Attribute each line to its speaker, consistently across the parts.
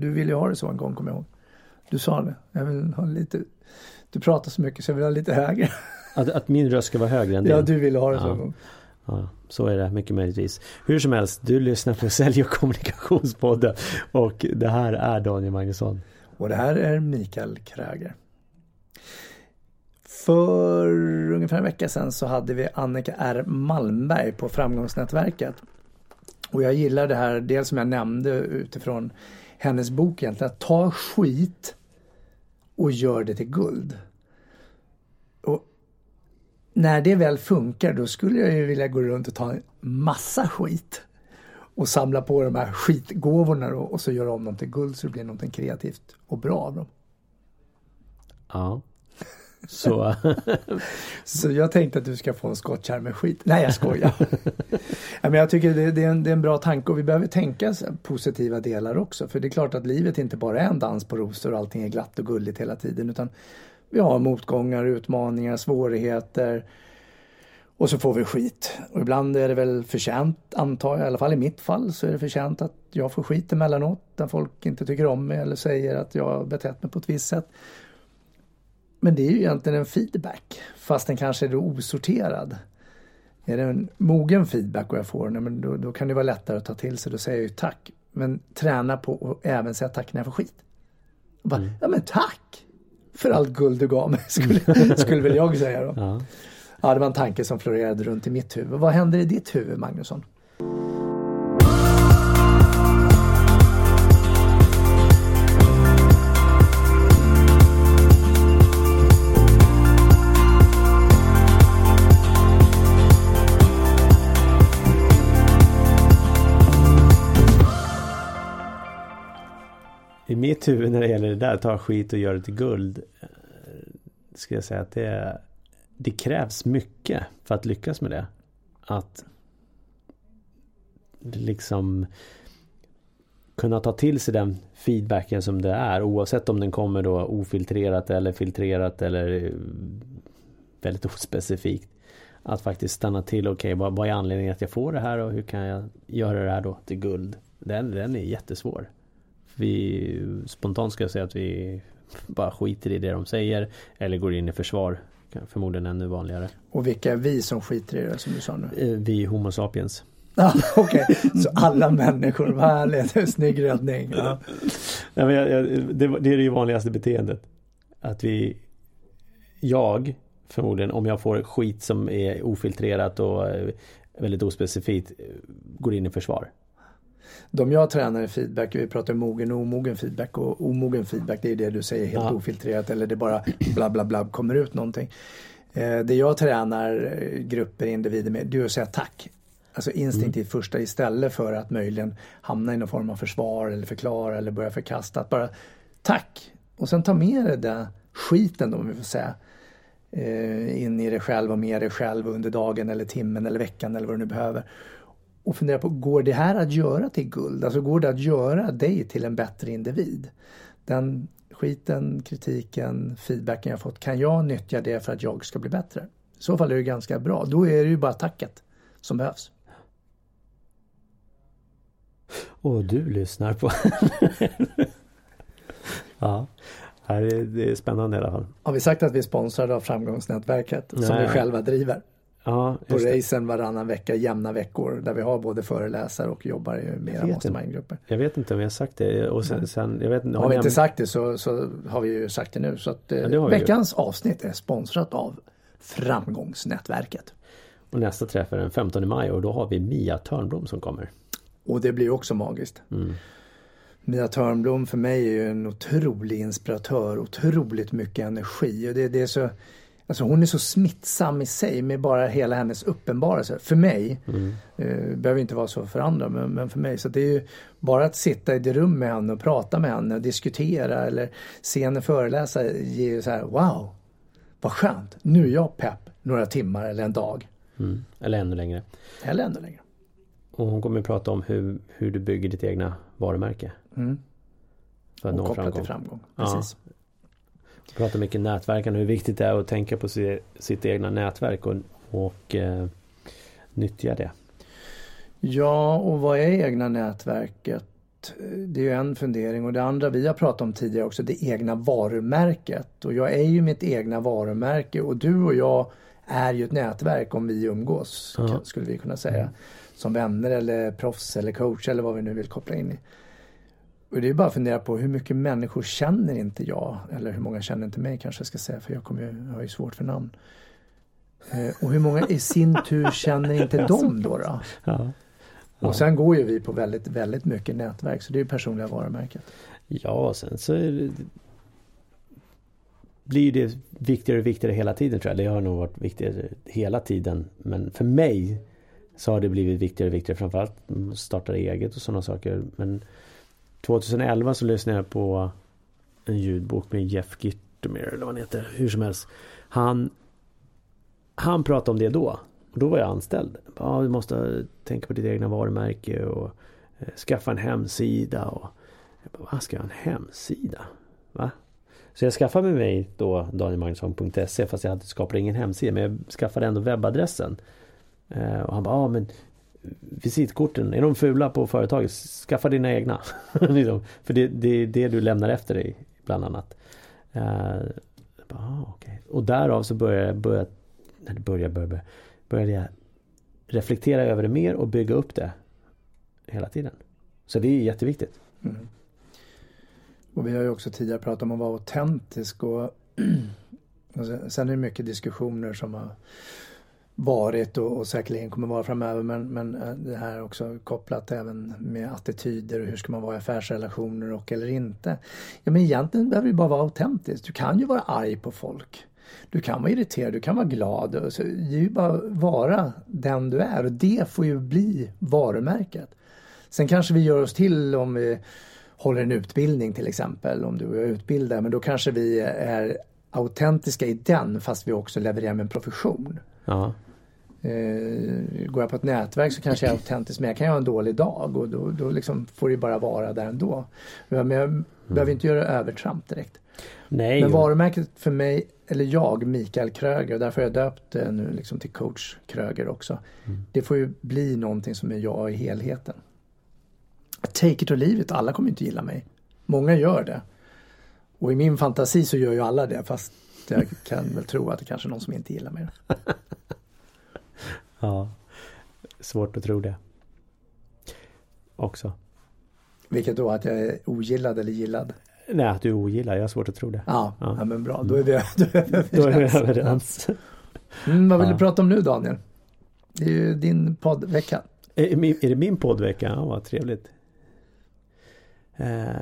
Speaker 1: du ville ju ha det så en gång kommer jag ihåg. Du sa det. Jag vill ha lite, du pratar så mycket så jag vill ha lite högre.
Speaker 2: Att, att min röst ska vara högre än din?
Speaker 1: Ja, du ville ha det
Speaker 2: ja.
Speaker 1: så en gång.
Speaker 2: Ja, så är det mycket möjligtvis. Hur som helst, du lyssnar på Sälj och kommunikationspodden och det här är Daniel Magnusson.
Speaker 1: Och det här är Mikael Kräger. För ungefär en vecka sedan så hade vi Annika R Malmberg på Framgångsnätverket. Och jag gillar det här, dels som jag nämnde utifrån hennes bok egentligen, att ta skit och gör det till guld. Och när det väl funkar då skulle jag ju vilja gå runt och ta en massa skit och samla på de här skitgåvorna då, och så göra om dem till guld så det blir något kreativt och bra av dem.
Speaker 2: Ja. Så...
Speaker 1: så jag tänkte att du ska få en skottkärr med skit. Nej jag skojar. ja, men jag tycker det, det, är en, det är en bra tanke och vi behöver tänka positiva delar också. För det är klart att livet inte bara är en dans på rosor och allting är glatt och gulligt hela tiden. Utan vi har motgångar, utmaningar, svårigheter. Och så får vi skit. Och ibland är det väl förtjänt, antar jag, i alla fall i mitt fall så är det förtjänt att jag får skit emellanåt. Där folk inte tycker om mig eller säger att jag har betett mig på ett visst sätt. Men det är ju egentligen en feedback, fast den kanske är osorterad. Är det en mogen feedback och jag får den, då, då kan det vara lättare att ta till sig. Då säger jag ju tack. Men träna på att även säga tack när jag får skit. Och bara, mm. Ja men tack! För allt guld du gav mig, skulle, skulle väl jag säga då. Ja. ja, det var en tanke som florerade runt i mitt huvud. Vad händer i ditt huvud, Magnusson?
Speaker 2: I mitt huvud när det gäller det där, ta skit och göra det till guld. Eh, Ska jag säga att det, det krävs mycket för att lyckas med det. Att liksom kunna ta till sig den feedbacken som det är oavsett om den kommer då ofiltrerat eller filtrerat eller eh, väldigt ospecifikt. Att faktiskt stanna till, okej okay, vad, vad är anledningen att jag får det här och hur kan jag göra det här då till guld? Den, den är jättesvår. Vi spontant ska säga att vi bara skiter i det de säger eller går in i försvar. Förmodligen ännu vanligare.
Speaker 1: Och vilka är vi som skiter i det som du sa nu?
Speaker 2: Eh, vi Homo sapiens.
Speaker 1: Ja, Okej, okay. så alla människor, vad härligt, snygg räddning. Ja.
Speaker 2: Nej, men jag, jag, det, det är det vanligaste beteendet. Att vi, jag förmodligen, om jag får skit som är ofiltrerat och eh, väldigt ospecifikt, går in i försvar
Speaker 1: de jag tränar i feedback, vi pratar mogen och omogen feedback och omogen feedback det är det du säger helt ja. ofiltrerat eller det bara bla bla bla kommer ut någonting. Eh, det jag tränar eh, grupper, individer med, det är att säga tack. Alltså instinktivt mm. första istället för att möjligen hamna i någon form av försvar eller förklara eller börja förkasta. Att bara tack! Och sen ta med dig den skiten då om vi får säga eh, in i dig själv och med dig själv under dagen eller timmen eller veckan eller vad du nu behöver och fundera på, går det här att göra till guld? Alltså går det att göra dig till en bättre individ? Den skiten, kritiken, feedbacken jag fått, kan jag nyttja det för att jag ska bli bättre? I så fall är det ganska bra. Då är det ju bara tacket som behövs.
Speaker 2: Och du lyssnar på Ja, det är spännande i alla fall.
Speaker 1: Har vi sagt att vi är sponsrade av Framgångsnätverket som vi själva driver?
Speaker 2: Ja,
Speaker 1: på racen varannan vecka, jämna veckor där vi har både föreläsare och jobbar i mera mastermind-grupper.
Speaker 2: Jag vet inte om har sagt det. Och sen, sen, jag vet,
Speaker 1: har, har vi inte sagt det så, så har vi ju sagt det nu. Så att, ja, veckans ju. avsnitt är sponsrat av Framgångsnätverket.
Speaker 2: Och nästa träff är den 15 maj och då har vi Mia Törnblom som kommer.
Speaker 1: Och det blir också magiskt. Mm. Mia Törnblom för mig är ju en otrolig inspiratör, otroligt mycket energi. Och det, det är så Alltså hon är så smittsam i sig med bara hela hennes uppenbarelse. För mig, mm. eh, behöver inte vara så för andra, men, men, för mig. Så det är ju bara att sitta i det rum med henne och prata med henne och diskutera eller se henne föreläsa ger ju så här wow, vad skönt, nu är jag pepp några timmar eller en dag.
Speaker 2: Mm. Eller ännu längre.
Speaker 1: Eller ännu längre.
Speaker 2: Och hon kommer att prata om hur, hur du bygger ditt egna varumärke.
Speaker 1: Mm. För att och nå kopplat framgång. till framgång. Precis. Ja
Speaker 2: pratar mycket nätverkande, hur viktigt det är att tänka på sitt, sitt egna nätverk och, och eh, nyttja det.
Speaker 1: Ja, och vad är egna nätverket? det är ju en fundering och det andra vi har pratat om tidigare också, det egna varumärket. Och jag är ju mitt egna varumärke och du och jag är ju ett nätverk om vi umgås,
Speaker 2: Ja.
Speaker 1: skulle vi kunna säga. Som vänner eller proffs eller coach eller vad vi nu vill koppla in i. Och det är bara att fundera på hur mycket människor känner inte jag? Eller hur många känner inte mig kanske jag ska säga för jag kommer ju, jag har ju svårt för namn. Eh, och hur många i sin tur känner inte dem då? då?
Speaker 2: Ja.
Speaker 1: Och sen går ju vi på väldigt, väldigt mycket nätverk så det är ju personliga varumärket.
Speaker 2: Ja, sen så det, blir det viktigare och viktigare hela tiden tror jag. Det har nog varit viktigare hela tiden. Men för mig så har det blivit viktigare och viktigare. Framförallt starta eget och sådana saker. Men 2011 så lyssnade jag på en ljudbok med Jeff Gittermere eller vad han heter. Hur som helst. Han, han pratade om det då. Och då var jag anställd. Ja, du måste tänka på ditt egna varumärke och eh, skaffa en hemsida. Och jag bara, vad ska jag ha en hemsida? Va? Så jag skaffade mig då danielmagnusson.se fast jag hade skapat ingen hemsida. Men jag skaffade ändå webbadressen. Eh, och han bara, ja men visitkorten, är de fula på företaget? Skaffa dina egna. Liksom. För det, det är det du lämnar efter dig bland annat. Uh, bara, ah, okay. Och därav så började jag, började, började, började, började jag reflektera över det mer och bygga upp det hela tiden. Så det är jätteviktigt.
Speaker 1: Mm. Och vi har ju också tidigare pratat om att vara autentisk och, och sen, alltså, sen är det mycket diskussioner som har varit och, och säkerligen kommer vara framöver men, men eh, det här också kopplat även med attityder och hur ska man vara i affärsrelationer och eller inte. Ja men egentligen behöver du bara vara autentisk. Du kan ju vara arg på folk. Du kan vara irriterad, du kan vara glad. Det är ju bara vara den du är och det får ju bli varumärket. Sen kanske vi gör oss till om vi håller en utbildning till exempel, om du och jag utbildar, men då kanske vi är autentiska i den fast vi också levererar med en profession.
Speaker 2: Ja.
Speaker 1: Eh, går jag på ett nätverk så kanske jag är autentisk men jag kan ju ha en dålig dag och då, då liksom får det bara vara där ändå. Men jag behöver inte göra övertramp direkt.
Speaker 2: Nej.
Speaker 1: Men varumärket för mig, eller jag, Mikael Kröger, och därför har jag döpt det nu liksom till coach Kröger också. Det får ju bli någonting som är jag i helheten. Take it or leave it, alla kommer inte gilla mig. Många gör det. Och i min fantasi så gör ju alla det fast jag kan väl tro att det kanske är någon som inte gillar mig.
Speaker 2: Ja. Svårt att tro det. Också.
Speaker 1: Vilket då att jag är ogillad eller gillad.
Speaker 2: Nej, att du ogillar. Jag har svårt att tro det.
Speaker 1: Ja,
Speaker 2: Ja.
Speaker 1: ja. men bra. Då är vi, då är vi
Speaker 2: är
Speaker 1: överens. Mm, vad vill
Speaker 2: Ja.
Speaker 1: du prata om nu Daniel? Det är ju din poddvecka.
Speaker 2: Är, är det min poddvecka? Ja, vad trevligt. Eh,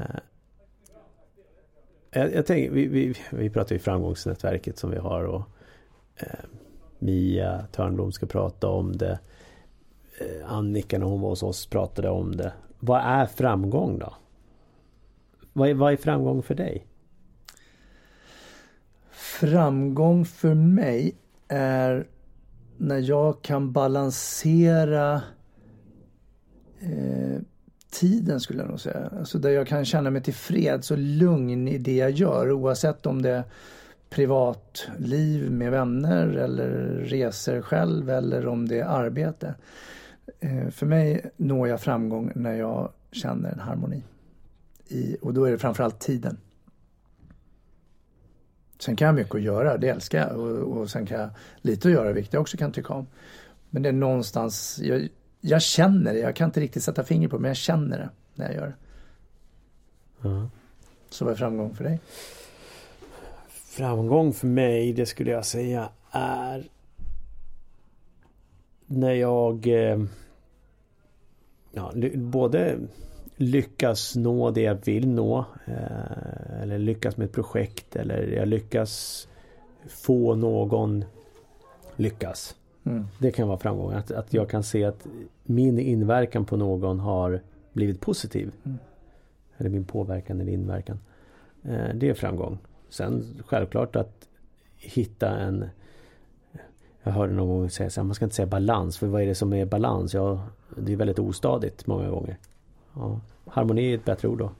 Speaker 2: jag, jag tänker, vi, vi, vi pratar ju framgångsnätverket som vi har och eh, Mia Törnblom ska prata om det. Eh, Annika när hon var hos oss pratade om det. Vad är framgång då? Vad är, vad är framgång för dig?
Speaker 1: Framgång för mig är när jag kan balansera eh, tiden skulle jag nog säga. Alltså där jag kan känna mig tillfreds och lugn i det jag gör oavsett om det är privatliv med vänner eller resor själv eller om det är arbete. Eh, för mig når jag framgång när jag känner en harmoni. I, och då är det framförallt tiden. Sen kan jag mycket att göra, det älskar jag. Och, och sen kan jag lite att göra, vilket jag också kan tycka om. Men det är någonstans, jag, jag känner det, jag kan inte riktigt sätta finger på det, men jag känner det när jag gör det.
Speaker 2: Ja.
Speaker 1: Så vad är framgång för dig?
Speaker 2: Framgång för mig, det skulle jag säga är när jag eh, ja, både lyckas nå det jag vill nå eh, eller lyckas med ett projekt eller jag lyckas få någon lyckas.
Speaker 1: Mm.
Speaker 2: Det kan vara framgång. Att, att jag kan se att min inverkan på någon har blivit positiv.
Speaker 1: Mm.
Speaker 2: Eller min påverkan eller inverkan. Eh, det är framgång. Sen självklart att hitta en Jag hörde någon gång säga så här, man ska inte säga balans. För vad är det som är balans? Ja, det är väldigt ostadigt många gånger. Ja, harmoni är ett bättre ord då.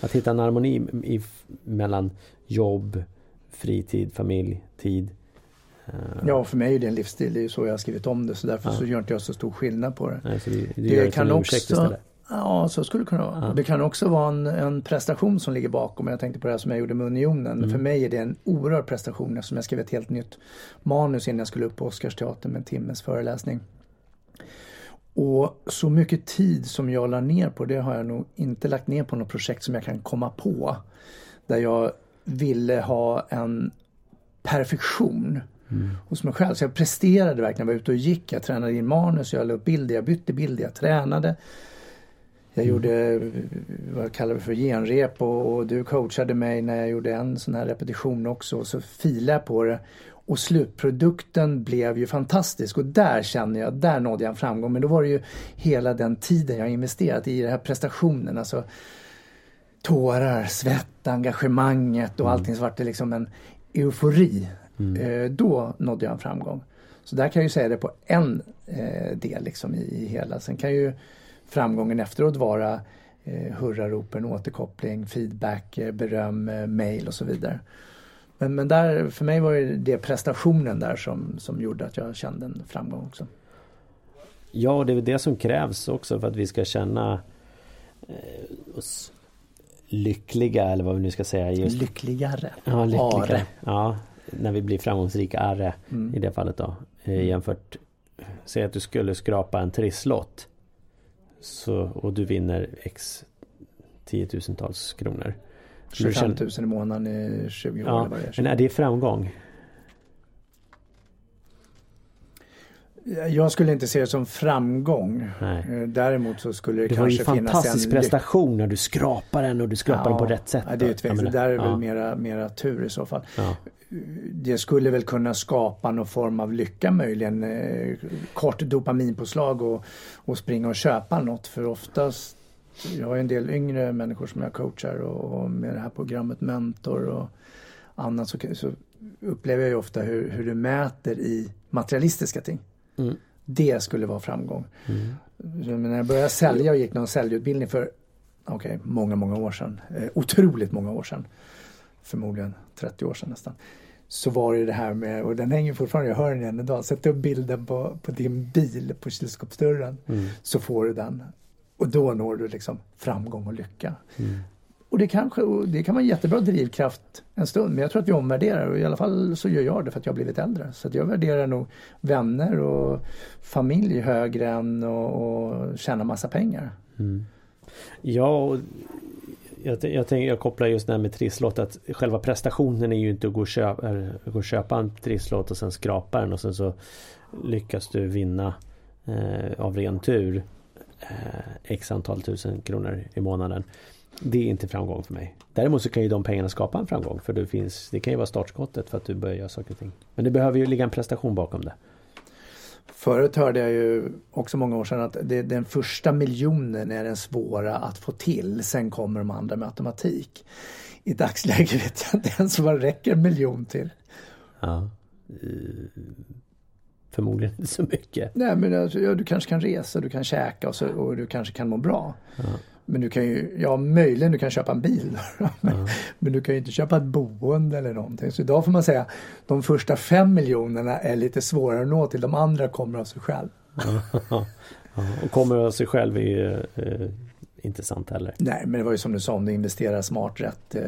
Speaker 2: Att hitta en harmoni i, mellan jobb, fritid, familj, tid. Eh,
Speaker 1: Ja, för mig är det en livsstil. Det är ju så jag har skrivit om det. Så därför
Speaker 2: Ja.
Speaker 1: så gör inte jag så stor skillnad på det.
Speaker 2: Nej, så du, du
Speaker 1: Det
Speaker 2: det
Speaker 1: kan också-
Speaker 2: istället.
Speaker 1: Ja, så skulle det kunna vara.
Speaker 2: Ja.
Speaker 1: Det kan också vara en, en prestation som ligger bakom. Jag tänkte på det här som jag gjorde med Unionen.
Speaker 2: Mm.
Speaker 1: För mig är det en oerhörd prestation eftersom jag skrev ett helt nytt manus innan jag skulle upp på Oscarsteatern med en timmes föreläsning. Och så mycket tid som jag la ner på det har jag nog inte lagt ner på något projekt som jag kan komma på. Där jag ville ha en perfektion hos mig själv. Så jag presterade verkligen. Jag var ute och gick, jag tränade in manus, jag la upp bilder, jag bytte bilder, jag tränade. Jag gjorde vad jag kallar för genrep och, och du coachade mig när jag gjorde en sån här repetition också och så filade jag på det. Och slutprodukten blev ju fantastisk och där känner jag, där nådde jag en framgång. Men då var det ju hela den tiden jag investerat i den här prestationen. Alltså tårar, svett, engagemanget och allting så vart det liksom en eufori. Eh, då nådde jag en framgång. Så där kan jag ju säga det på en eh, del liksom i, hela. Sen kan ju framgången efteråt vara eh, hurraropen, återkoppling, feedback, beröm, mail och så vidare. Men, men där, för mig var det, det prestationen där som, som gjorde att jag kände en framgång också.
Speaker 2: Ja, och det är väl det som krävs också för att vi ska känna oss lyckliga eller vad vi nu ska säga. Just,
Speaker 1: Lyckligare.
Speaker 2: ja, lyckliga.
Speaker 1: Are.
Speaker 2: Ja, när vi blir framgångsrika are
Speaker 1: Mm.
Speaker 2: i det fallet då. Eh, jämfört, säg att du skulle skrapa en trisslott. Så, och du vinner x tiotusentals kronor.
Speaker 1: 25 000 i månaden i 20 år
Speaker 2: Ja,
Speaker 1: eller vad det är.
Speaker 2: men är det framgång?
Speaker 1: Jag skulle inte se det som framgång.
Speaker 2: Nej.
Speaker 1: Eh, Däremot så skulle det,
Speaker 2: Det var ju
Speaker 1: kanske
Speaker 2: en
Speaker 1: finnas
Speaker 2: fantastisk
Speaker 1: en
Speaker 2: prestation när du skrapar den och du skrapar den på rätt sätt.
Speaker 1: Ja, det är ju tveksamt. Det där är väl
Speaker 2: ja,
Speaker 1: mera, mera tur i så fall.
Speaker 2: Ja.
Speaker 1: Det skulle väl kunna skapa någon form av lycka möjligen. Eh, kort dopaminpåslag och, och springa och köpa något. För oftast, jag har ju en del yngre människor som jag coachar och, och med det här programmet Mentor och annat så, så upplever jag ju ofta hur, hur du mäter i materialistiska ting.
Speaker 2: Mm.
Speaker 1: Det skulle vara framgång.
Speaker 2: Mm.
Speaker 1: När jag började sälja och gick någon säljutbildning för okej, många, många år sedan. Eh, otroligt många år sedan. Förmodligen 30 år sedan nästan. Så var det det här med, och den hänger fortfarande, jag hör den än idag. Sätt upp bilden på, på din bil på kylskåpsdörren.
Speaker 2: Mm.
Speaker 1: Så får du den. Och då når du liksom framgång och lycka.
Speaker 2: Mm.
Speaker 1: Och det, kanske, och det kan vara en jättebra drivkraft en stund. Men jag tror att vi omvärderar och i alla fall så gör jag det för att jag har blivit äldre. Så att jag värderar nog vänner och familj högre än att och tjäna massa pengar.
Speaker 2: Mm. Ja, och jag, jag, tänk, jag kopplar just det här med trisslott att själva prestationen är ju inte att gå och köpa, gå och köpa en trisslott och sen skrapa den och sen så lyckas du vinna eh, av ren tur eh, x antal tusen kronor i månaden. Det är inte framgång för mig. Däremot så kan ju de pengarna skapa en framgång för det, finns, det kan ju vara startskottet för att du börjar göra saker och ting. Men det behöver ju ligga en prestation bakom det.
Speaker 1: Förut hörde jag ju också många år sedan att det, den första miljonen är den svåra att få till. Sen kommer de andra med automatik. I dagsläget vet jag inte ens vad det räcker en miljon till.
Speaker 2: Ja. Förmodligen inte så mycket.
Speaker 1: Nej men alltså, ja, du kanske kan resa, du kan käka och, så, och du kanske kan må bra.
Speaker 2: Ja.
Speaker 1: Men du kan ju, ja möjligen du kan köpa en bil. men,
Speaker 2: Ja.
Speaker 1: men du kan ju inte köpa ett boende eller någonting. Så idag får man säga de första fem miljonerna är lite svårare att nå till. De andra kommer av sig själv.
Speaker 2: Och kommer av sig själv är ju eh, inte sant heller.
Speaker 1: Nej men det var ju som du sa om du investerar smart, rätt, eh,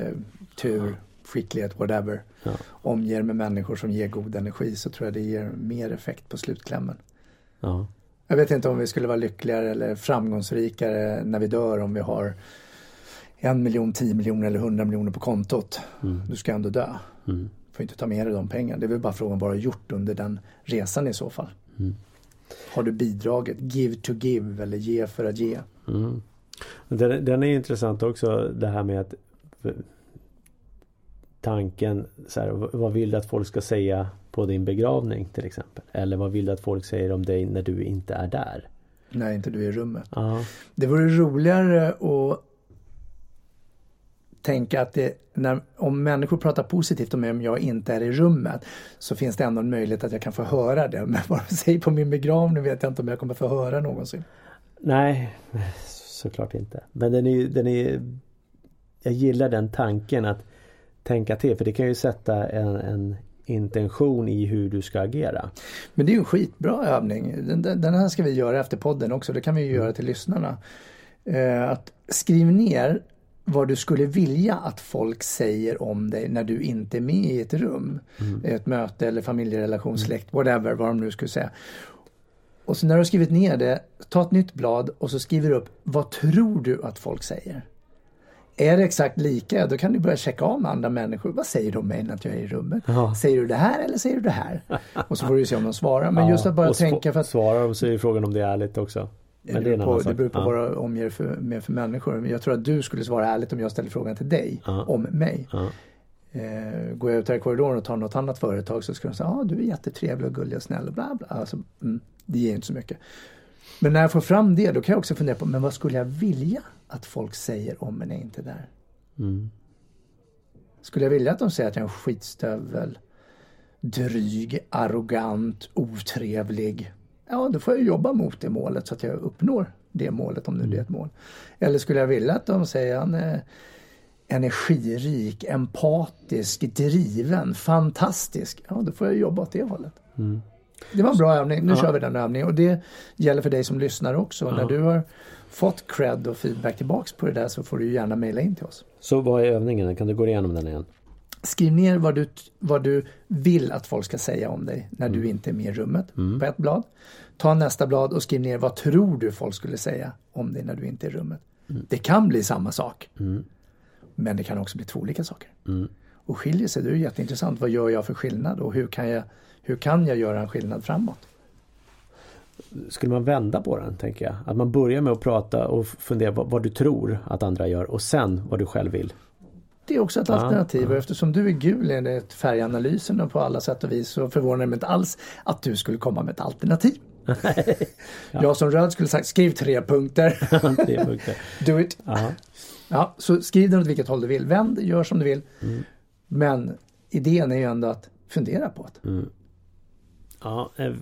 Speaker 1: tur, skicklighet, whatever.
Speaker 2: Ja.
Speaker 1: Omger med människor som ger god energi så tror jag det ger mer effekt på slutklämmen.
Speaker 2: Ja.
Speaker 1: Jag vet inte om vi skulle vara lyckligare eller framgångsrikare när vi dör om vi har en miljon, tio miljoner eller hundra miljoner på kontot.
Speaker 2: Mm.
Speaker 1: Du ska ändå dö.
Speaker 2: Mm.
Speaker 1: får inte ta med dig de pengarna. Det är väl bara frågan vad du har gjort under den resan i så fall.
Speaker 2: Mm.
Speaker 1: Har du bidragit? Give to give eller ge för att ge.
Speaker 2: Mm. Den, den är intressant också det här med att tanken så här, vad vill du att folk ska säga på din begravning till exempel? Eller vad vill du att folk säger om dig när du inte är där?
Speaker 1: När inte du är i rummet.
Speaker 2: Ja,
Speaker 1: Det vore roligare att tänka att det, när, om människor pratar positivt om mig om jag inte är i rummet så finns det ändå en möjlighet att jag kan få höra det. Men vad de säger på min begravning vet jag inte om jag kommer få höra någonsin.
Speaker 2: nej, såklart inte. Men den är, den är Jag gillar den tanken att tänka till för det kan ju sätta en, en intention i hur du ska agera.
Speaker 1: Men det är ju en skitbra övning. Den, den här ska vi göra efter podden också. Det kan vi ju göra till lyssnarna. Eh, att skriv ner vad du skulle vilja att folk säger om dig när du inte är med i ett rum.
Speaker 2: Mm.
Speaker 1: Ett möte eller familjerelation, släkt, whatever, vad de nu skulle säga. Och så när du skrivit ner det, ta ett nytt blad och så skriver du upp vad tror du att folk säger? Är det exakt lika, då kan du börja checka av med andra människor. Vad säger de mig när jag är i rummet?
Speaker 2: Ja.
Speaker 1: Säger du det här eller säger du det här? Och så får du se om de svarar. Men just att bara tänka för att
Speaker 2: Svarar de så är frågan om det är ärligt också. Men
Speaker 1: det beror på, det beror på
Speaker 2: Ja.
Speaker 1: vad du omger för, med för människor. Men jag tror att du skulle svara ärligt om jag ställer frågan till dig
Speaker 2: Ja.
Speaker 1: om mig.
Speaker 2: Ja.
Speaker 1: Eh, går jag ut här i korridoren och tar något annat företag så skulle de säga, ja ah, du är jättetrevlig och gullig och snäll och bla bla. Alltså, mm, det ger inte så mycket. Men när jag får fram det då kan jag också fundera på, men vad skulle jag vilja att folk säger om när jag inte är där?
Speaker 2: Mm.
Speaker 1: Skulle jag vilja att de säger att jag är en skitstövel, dryg, arrogant, otrevlig? Ja, då får jag jobba mot det målet så att jag uppnår det målet om nu det är ett mål. Eller skulle jag vilja att de säger att han är energirik, empatisk, driven, fantastisk? Ja, då får jag jobba åt det hållet.
Speaker 2: Mm.
Speaker 1: Det var en bra övning. Nu
Speaker 2: Ja.
Speaker 1: kör vi den övningen och det gäller för dig som lyssnar också. När
Speaker 2: Ja.
Speaker 1: du har fått cred och feedback tillbaks på det där så får du gärna mejla in till oss.
Speaker 2: Så vad är övningen? Kan du gå igenom den igen?
Speaker 1: Skriv ner vad du, vad du vill att folk ska säga om dig när du inte är med i rummet på ett blad. Ta nästa blad och skriv ner vad tror du folk skulle säga om dig när du inte är i rummet. Det kan bli samma sak.
Speaker 2: Mm.
Speaker 1: Men det kan också bli två olika saker.
Speaker 2: Mm.
Speaker 1: Och skiljer sig, det är jätteintressant. Vad gör jag för skillnad och hur kan jag, hur kan jag göra en skillnad framåt?
Speaker 2: Skulle man vända på den, tänker jag? Att man börjar med att prata och fundera på vad du tror att andra gör och sen vad du själv vill.
Speaker 1: Det är också ett
Speaker 2: Ja,
Speaker 1: alternativ
Speaker 2: ja.
Speaker 1: och eftersom du är gul enligt färganalysen och på alla sätt och vis så förvånar det mig inte alls att du skulle komma med ett alternativ. Jag som röd skulle sagt skriv tre punkter,
Speaker 2: Tre punkter.
Speaker 1: do it.
Speaker 2: Ja.
Speaker 1: Ja, så skriv den åt vilket håll du vill, vänd, gör som du vill. Men idén är ju ändå att fundera på det.
Speaker 2: Ja, eh,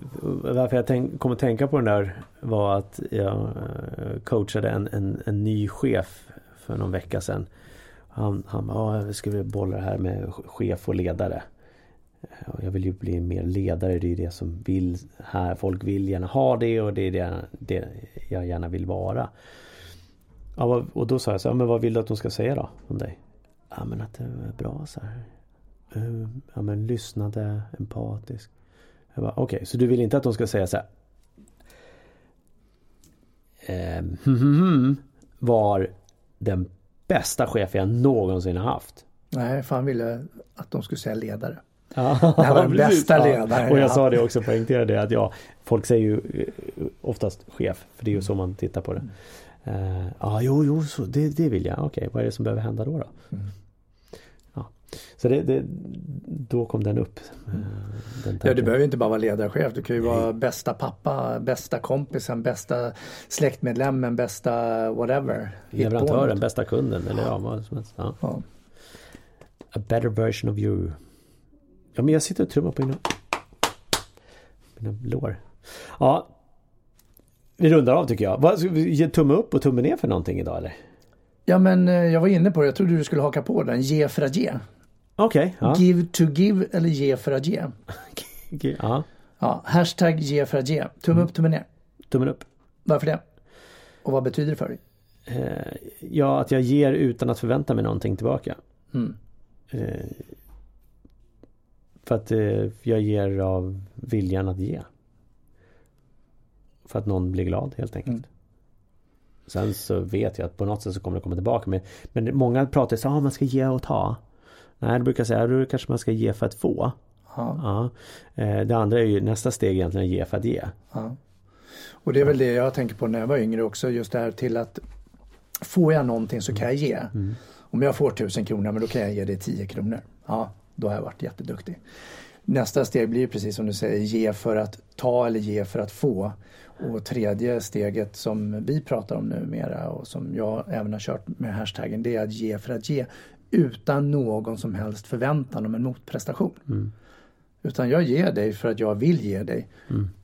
Speaker 2: varför jag tänk, kom att tänka på den där var att jag eh, coachade en, en, en ny chef för någon vecka sedan. Han, han bara, "Ja, jag skulle bolla det här med chef och ledare. Eh, jag vill ju bli mer ledare, det är det som vill här. Folk vill gärna ha det och det är det, det jag gärna vill vara. Ja, och då sa jag så här, men vad vill du att de ska säga då om dig? Ja men att det är bra så här. Ja men lyssnade, empatisk. Okej, så du vill inte att de ska säga så här. Ehm, var den bästa chef jag någonsin har haft.
Speaker 1: Nej, fan ville att de skulle säga ledare.
Speaker 2: Ja,
Speaker 1: Det här var den bästa ledaren
Speaker 2: Och
Speaker 1: jag
Speaker 2: sa det också, poängterade det att ja, folk säger ju eh, oftast chef, för det är ju så man tittar på det. Eh, Ja, jo, jo, så det, det vill jag. Okej, vad är det som behöver hända då? då?
Speaker 1: Mm.
Speaker 2: Ja. Så det, det, då kom den upp. eh, Den
Speaker 1: Ja, du behöver inte bara vara ledarchef. Du kan ju vara bästa pappa, bästa kompisen, bästa släktmedlemmen, bästa whatever.
Speaker 2: Leverantören, bästa kunden eller ja, vad som helst. Ja.
Speaker 1: Ja.
Speaker 2: A better version of you. Ja, men jag sitter och trummar på mina, mina lår. Ja. Vi rundar av tycker jag. Vad, ska vi ge tumme upp och tumme ner för någonting idag eller?
Speaker 1: ja, men eh, jag var inne på det. Jag trodde du skulle haka på den. Ge för att ge.
Speaker 2: Okej. ja.
Speaker 1: Give to give eller ge för att ge.
Speaker 2: ja.
Speaker 1: Ja, hashtag ge för att ge. Tumme upp, tumme ner.
Speaker 2: Tummen upp.
Speaker 1: Varför det? Och vad betyder det för dig?
Speaker 2: Eh, ja, att jag ger utan att förvänta mig någonting tillbaka.
Speaker 1: Mm.
Speaker 2: Eh, för att eh, jag ger av viljan att ge. För att någon blir glad helt enkelt.
Speaker 1: Mm.
Speaker 2: Sen så vet jag att på något sätt så kommer det komma tillbaka. Men, men många pratar så att ah, man ska ge och ta. Nej, då brukar jag säga att kanske man ska ge för att få.
Speaker 1: Ja.
Speaker 2: Eh, det andra är ju nästa steg egentligen att ge för att ge.
Speaker 1: ja. Och det är väl det jag tänker på när jag var yngre också. Just det här till att får jag någonting så kan jag ge. Om jag får tusen kronor, men då kan jag ge dig 10 kronor. Ja, då har jag varit jätteduktig. Nästa steg blir precis som du säger, ge för att ta eller ge för att få. Och tredje steget som vi pratar om numera och som jag även har kört med hashtaggen, det är att ge för att ge. Utan någon som helst förväntan om en motprestation. Utan jag ger dig för att jag vill ge dig.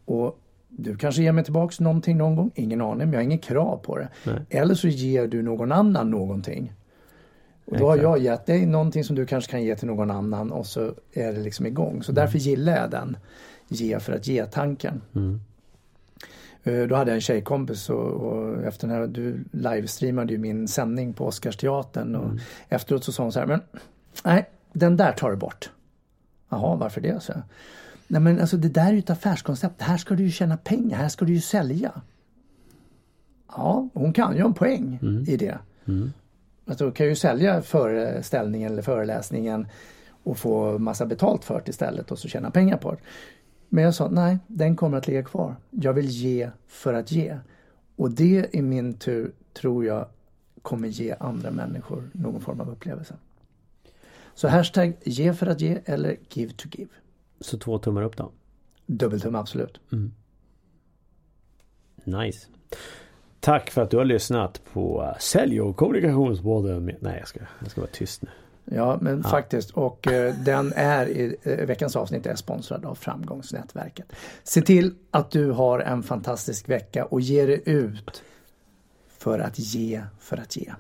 Speaker 1: Och du kanske ger mig tillbaks någonting någon gång, ingen aning, men jag har ingen krav på det.
Speaker 2: Nej.
Speaker 1: Eller så ger du någon annan någonting. Och då har jag gett dig någonting som du kanske kan ge till någon annan och så är det liksom igång. Så därför gillar jag den ge för att ge-tanken.
Speaker 2: Mm.
Speaker 1: Eh, då hade jag en tjejkompis och, och efter den här, du livestreamade ju min sändning på Oscarsteatern och mm. efteråt så sa hon så här, men nej, den där tar du bort. Jaha, varför det? Så Nej men alltså det där är ju ett affärskoncept. Här ska du ju tjäna pengar, här ska du ju sälja. Ja, hon kan ju en poäng mm. i det. Mm. Alltså, kan ju sälja föreställningen eller föreläsningen och få massa betalt för det istället och så tjäna pengar på det. Men jag sa nej, den kommer att ligga kvar. Jag vill ge för att ge. Och det i min tur tror jag kommer ge andra människor någon form av upplevelse. Så hashtag ge för att ge eller give to give.
Speaker 2: Så två tummar upp då?
Speaker 1: Dubbeltumme absolut. Mm.
Speaker 2: Nice. Tack för att du har lyssnat på Sälj och kommunikationspodden. Nej, jag ska, jag ska vara tyst nu.
Speaker 1: Ja, men ja. faktiskt. Och eh, den är i eh, veckans avsnitt är sponsrad av Framgångsnätverket. Se till att du har en fantastisk vecka och ge dig ut för att ge för att ge.